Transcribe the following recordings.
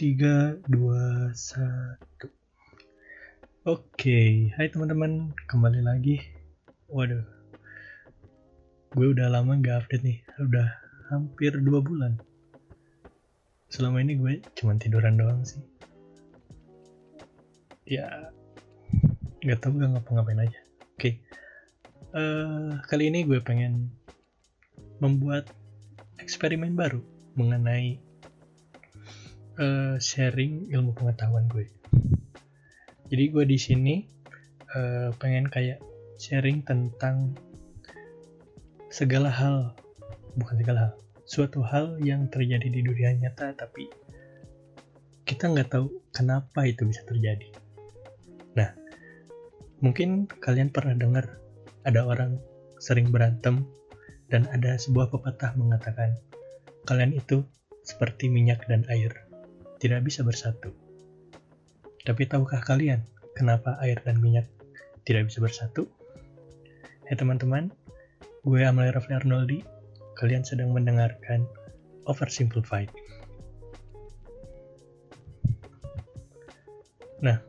tiga, dua, satu. Oke, hai teman-teman, kembali lagi. Waduh, gue udah lama nggak update nih, udah hampir dua bulan. Selama ini gue cuman tiduran doang sih. Ya, nggak tahu gak ngapa-ngapain aja. Oke, Eh, kali ini gue pengen membuat eksperimen baru mengenai uh, sharing ilmu pengetahuan gue. Jadi gue di sini uh, pengen kayak sharing tentang segala hal, bukan segala hal, suatu hal yang terjadi di dunia nyata tapi kita nggak tahu kenapa itu bisa terjadi. Nah, mungkin kalian pernah dengar ada orang sering berantem dan ada sebuah pepatah mengatakan kalian itu seperti minyak dan air, tidak bisa bersatu. Tapi tahukah kalian kenapa air dan minyak tidak bisa bersatu? Hai teman-teman, gue Amelia Rafli Arnoldi, kalian sedang mendengarkan Oversimplified. Nah,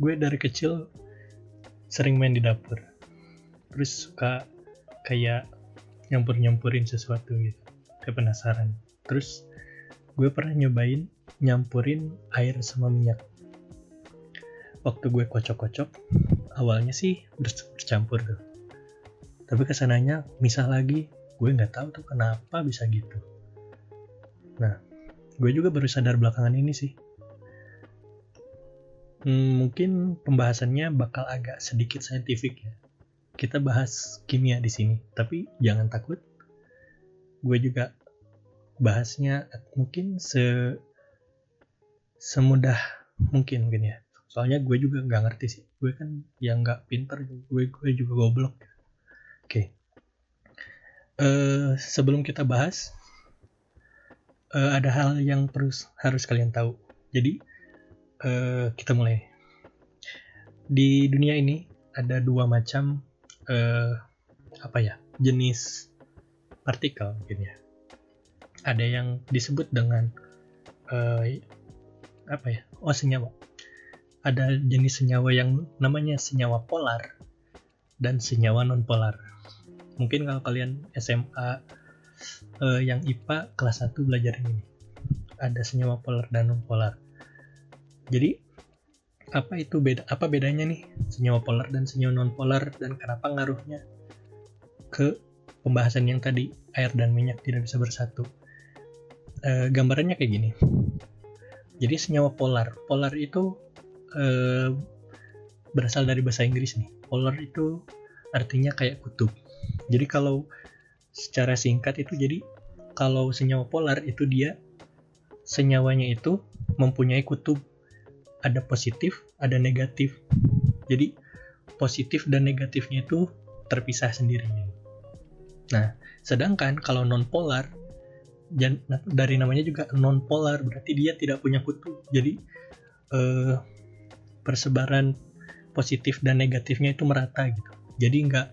gue dari kecil sering main di dapur. Terus suka kayak nyampur-nyampurin sesuatu gitu. Kayak penasaran. Terus gue pernah nyobain nyampurin air sama minyak. Waktu gue kocok-kocok, awalnya sih bercampur tuh. Tapi ke sananya misah lagi, gue nggak tahu tuh kenapa bisa gitu. Nah, gue juga baru sadar belakangan ini sih. Hmm, mungkin pembahasannya bakal agak sedikit saintifik ya. Kita bahas kimia di sini, tapi jangan takut. Gue juga bahasnya mungkin se semudah mungkin mungkin ya. Soalnya gue juga nggak ngerti sih. Gue kan yang nggak pinter, gue gue juga goblok. Oke. Okay. Uh, eh, sebelum kita bahas, uh, ada hal yang terus harus kalian tahu. Jadi uh, kita mulai. Di dunia ini ada dua macam uh, apa ya jenis partikel mungkin ya. Ada yang disebut dengan uh, apa ya? Oh senyawa. Ada jenis senyawa yang namanya senyawa polar dan senyawa non polar. Mungkin kalau kalian SMA uh, yang IPA kelas 1 belajar ini. Ada senyawa polar dan non polar jadi apa itu beda apa bedanya nih senyawa polar dan senyawa non polar dan kenapa ngaruhnya ke pembahasan yang tadi air dan minyak tidak bisa bersatu e, gambarannya kayak gini. Jadi senyawa polar. Polar itu e, berasal dari bahasa Inggris nih. Polar itu artinya kayak kutub. Jadi kalau secara singkat itu jadi kalau senyawa polar itu dia senyawanya itu mempunyai kutub. Ada positif, ada negatif. Jadi positif dan negatifnya itu terpisah sendiri. Nah, sedangkan kalau non polar dari namanya juga non polar berarti dia tidak punya kutub. Jadi eh, persebaran positif dan negatifnya itu merata gitu. Jadi nggak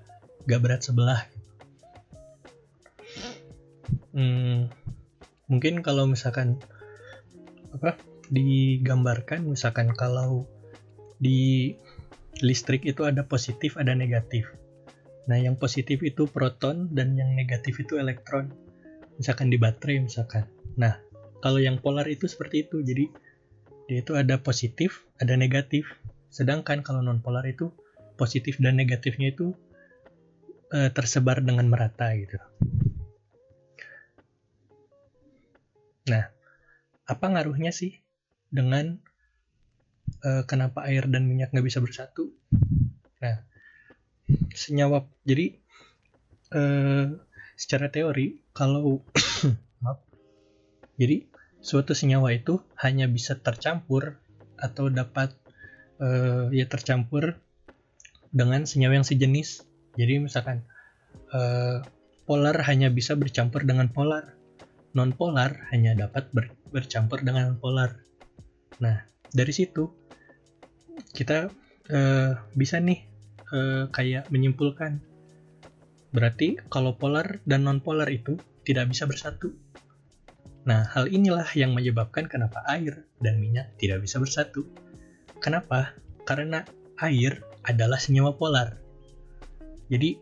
nggak berat sebelah. Gitu. Hmm, mungkin kalau misalkan apa digambarkan misalkan kalau di listrik itu ada positif ada negatif nah yang positif itu proton dan yang negatif itu elektron misalkan di baterai misalkan. Nah kalau yang polar itu seperti itu. Jadi dia itu ada positif ada negatif. Sedangkan kalau non polar itu positif dan negatifnya itu e, tersebar dengan merata gitu. Nah apa ngaruhnya sih dengan uh, kenapa air dan minyak nggak bisa bersatu. Nah, senyawa jadi uh, secara teori kalau maaf, jadi suatu senyawa itu hanya bisa tercampur atau dapat uh, ya tercampur dengan senyawa yang sejenis. Jadi misalkan uh, polar hanya bisa bercampur dengan polar, non polar hanya dapat ber, bercampur dengan polar. Nah, dari situ kita uh, bisa nih uh, kayak menyimpulkan berarti kalau polar dan non polar itu tidak bisa bersatu. Nah, hal inilah yang menyebabkan kenapa air dan minyak tidak bisa bersatu. Kenapa? Karena air adalah senyawa polar. Jadi,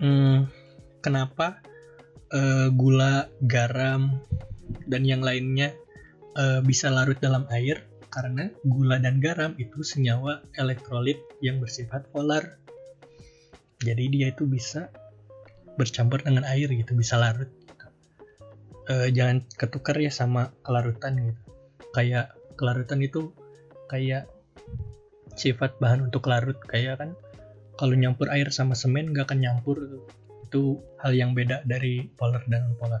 hmm, kenapa uh, gula, garam, dan yang lainnya uh, bisa larut dalam air? Karena gula dan garam itu senyawa elektrolit yang bersifat polar. Jadi dia itu bisa bercampur dengan air gitu, bisa larut uh, jangan ketukar ya sama kelarutan gitu. Kayak kelarutan itu kayak sifat bahan untuk larut kayak kan kalau nyampur air sama semen nggak akan nyampur itu hal yang beda dari polar dan non polar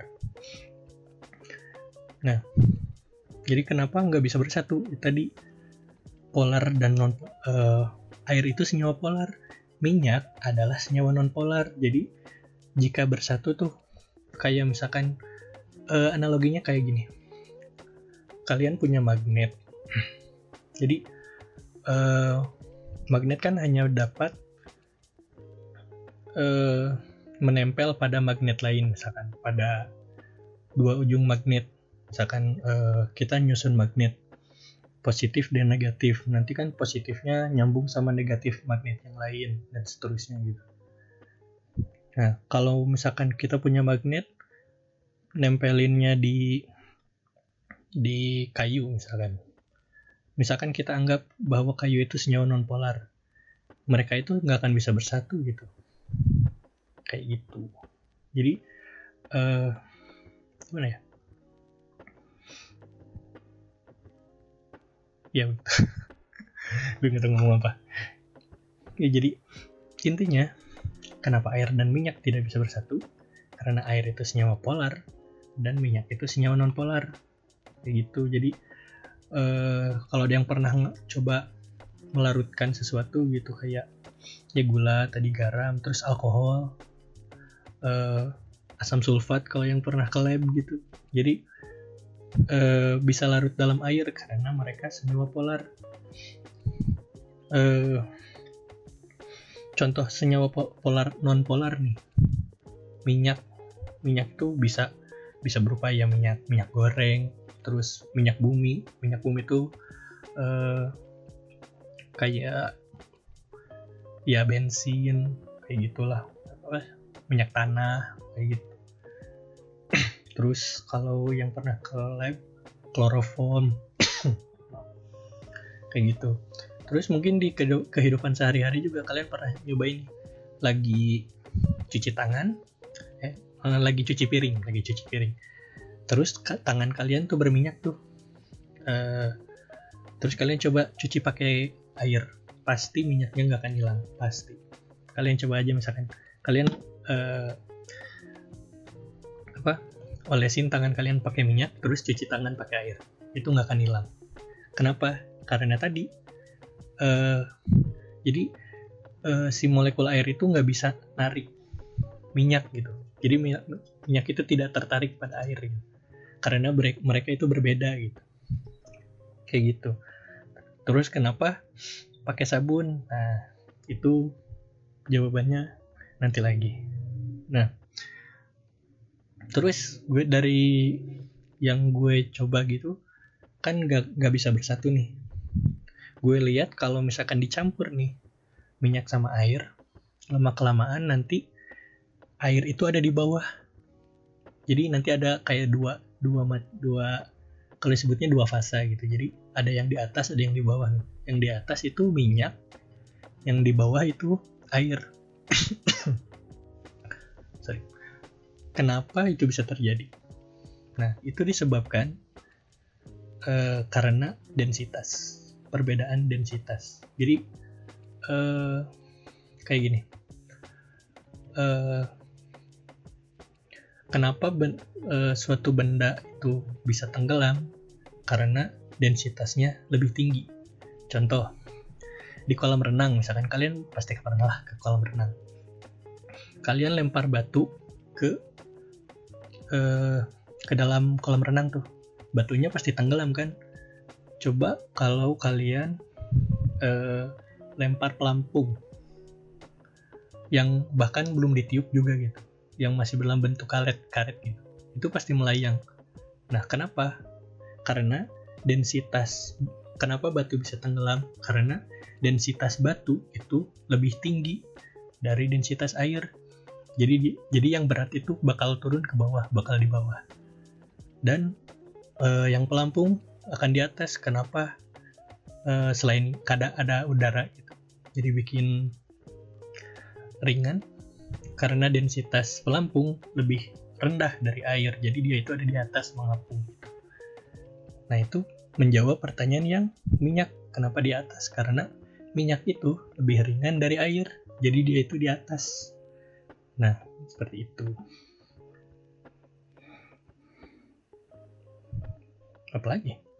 nah jadi kenapa nggak bisa bersatu? Tadi polar dan non uh, air itu senyawa polar minyak adalah senyawa non polar jadi jika bersatu tuh kayak misalkan uh, analoginya kayak gini. Kalian punya magnet. Jadi uh, magnet kan hanya dapat uh, menempel pada magnet lain misalkan pada dua ujung magnet. Misalkan uh, kita nyusun magnet positif dan negatif. Nanti kan positifnya nyambung sama negatif magnet yang lain dan seterusnya gitu nah kalau misalkan kita punya magnet nempelinnya di di kayu misalkan. Misalkan kita anggap bahwa kayu itu senyawa non polar, mereka itu nggak akan bisa bersatu gitu. Kayak gitu. Jadi uh, gimana ya? Ya, gue ngomong apa. Ya jadi intinya kenapa air dan minyak tidak bisa bersatu? Karena air itu senyawa polar, dan minyak itu senyawa non polar kayak gitu. Jadi uh, kalau ada yang pernah coba melarutkan sesuatu gitu kayak ya gula tadi garam terus alkohol uh, asam sulfat kalau yang pernah ke lab gitu. Jadi uh, bisa larut dalam air karena mereka senyawa polar. Uh, contoh senyawa polar non polar nih. Minyak minyak tuh bisa bisa berupa ya minyak minyak goreng terus minyak bumi. Minyak bumi itu uh, kayak ya bensin kayak gitulah. Minyak tanah kayak gitu. Terus kalau yang pernah ke lab kloroform. Kayak gitu terus mungkin di kehidupan sehari-hari juga kalian pernah nyobain lagi cuci tangan uh, lagi cuci piring lagi cuci piring. Terus tangan kalian tuh berminyak tuh. Uh, terus kalian coba cuci pakai air. Pasti minyaknya nggak akan hilang pasti. Kalian coba aja misalkan. Kalian uh, apa olesin tangan kalian pakai minyak terus cuci tangan pakai air. Itu nggak akan hilang. Kenapa? Karena tadi uh, jadi uh, si molekul air itu nggak bisa narik minyak gitu. Jadi minyak, minyak itu tidak tertarik pada air gitu. karena mereka itu berbeda gitu. Kayak gitu. Terus kenapa pakai sabun? Nah itu jawabannya nanti lagi. Nah terus gue dari yang gue coba gitu kan gak, gak bisa bersatu nih gue lihat kalau misalkan dicampur nih minyak sama air lama kelamaan nanti air itu ada di bawah. Jadi nanti ada kayak dua dua dua kalau sebutnya dua fase gitu. Jadi ada yang di atas ada yang di bawah. Yang di atas itu minyak yang di bawah itu air. Sorry. Kenapa itu bisa terjadi? Nah itu disebabkan uh, karena densitas perbedaan densitas jadi uh, kayak gini uh, Kenapa ben, e, suatu benda itu bisa tenggelam? Karena densitasnya lebih tinggi. Contoh, di kolam renang misalkan kalian pasti pernah lah ke kolam renang. Kalian lempar batu ke e, ke dalam kolam renang tuh. Batunya pasti tenggelam kan? Coba kalau kalian e, lempar pelampung yang bahkan belum ditiup juga gitu yang masih dalam bentuk karet karet gitu itu pasti melayang Nah, kenapa? Karena densitas kenapa batu bisa tenggelam? Karena densitas batu itu lebih tinggi dari densitas air. Jadi jadi yang berat itu bakal turun ke bawah, bakal di bawah. Dan uh, yang pelampung akan di atas. Kenapa? Uh, selain kada ada udara gitu. Jadi bikin ringan karena densitas pelampung lebih rendah dari air. Jadi dia itu ada di atas mengapung. Nah, itu menjawab pertanyaan yang minyak kenapa di atas? Karena minyak itu lebih ringan dari air. Jadi dia itu di atas. Nah, seperti itu. Apalagi?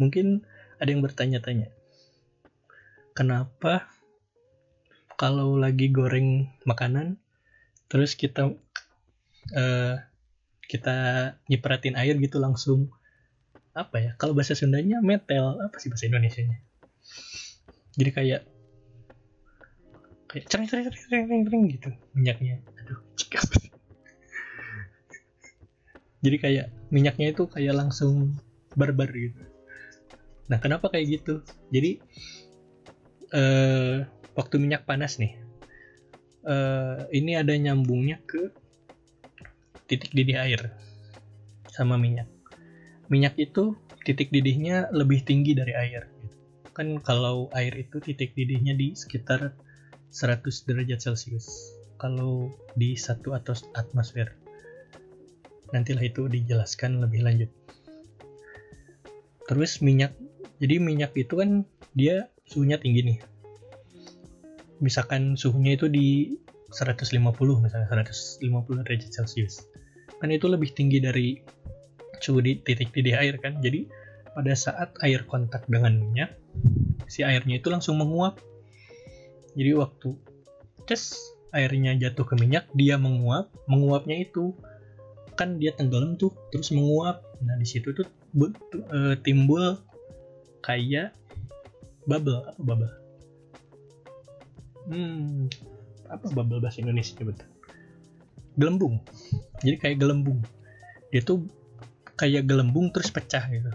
Mungkin ada yang bertanya-tanya. Kenapa kalau lagi goreng makanan terus kita uh, kita nyipratin air gitu langsung? Apa ya? Kalau bahasa Sundanya metel. Apa sih bahasa Indonesia nya jadi kayak kayak cering cering cering cering, cering gitu minyaknya. Aduh jadi kayak minyaknya itu kayak langsung barbar gitu nah kenapa kayak gitu? Jadi eh, waktu minyak panas nih uh, ini ada nyambungnya ke titik didih air sama minyak. Minyak itu titik didihnya lebih tinggi dari air. Kan kalau air itu titik didihnya di sekitar 100 derajat celcius. Kalau di satu atau atmosfer. Nantilah itu dijelaskan lebih lanjut. Terus minyak jadi minyak itu kan dia suhunya tinggi nih. Misalkan suhunya itu di 150 misalnya 150 derajat celcius. Kan itu lebih tinggi dari suhu di titik didih air kan. Jadi pada saat air kontak dengan minyak si airnya itu langsung menguap. Jadi waktu tes airnya jatuh ke minyak dia menguap menguapnya itu kan dia tenggelam tuh terus menguap. Nah di situ tuh e, timbul kayak bubble apa bubble. Hmm apa bubble bahasa Indonesia betul gelembung. Jadi kayak gelembung. Dia tuh kayak gelembung terus pecah gitu.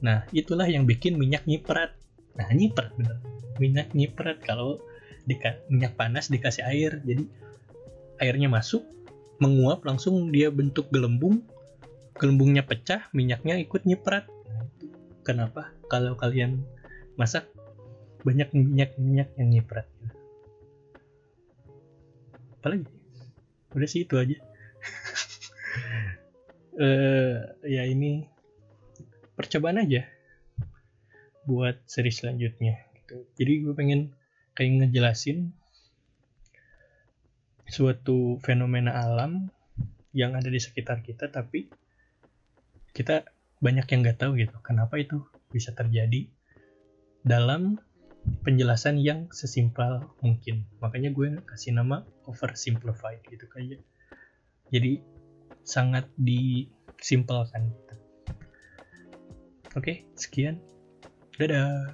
Nah itulah yang bikin minyak nyiprat. Nah nyiprat bener. Minyak nyiprat. Kalau di minyak panas dikasih air jadi airnya masuk menguap langsung dia bentuk gelembung. Gelembungnya pecah minyaknya ikut nyiprat. Nah, itu kenapa kalau kalian masak banyak minyak minyak yang nyiprat? Apalagi? Udah sih itu aja. Uh, ya ini percobaan aja buat seri selanjutnya. Gitu. jadi gue pengen kayak ngejelasin suatu fenomena alam yang ada di sekitar kita tapi kita banyak yang nggak tahu gitu kenapa itu bisa terjadi dalam penjelasan yang sesimpel mungkin. Makanya gue kasih nama oversimplified gitu kayak jadi sangat disimpelkan gitu. oke sekian. Dadah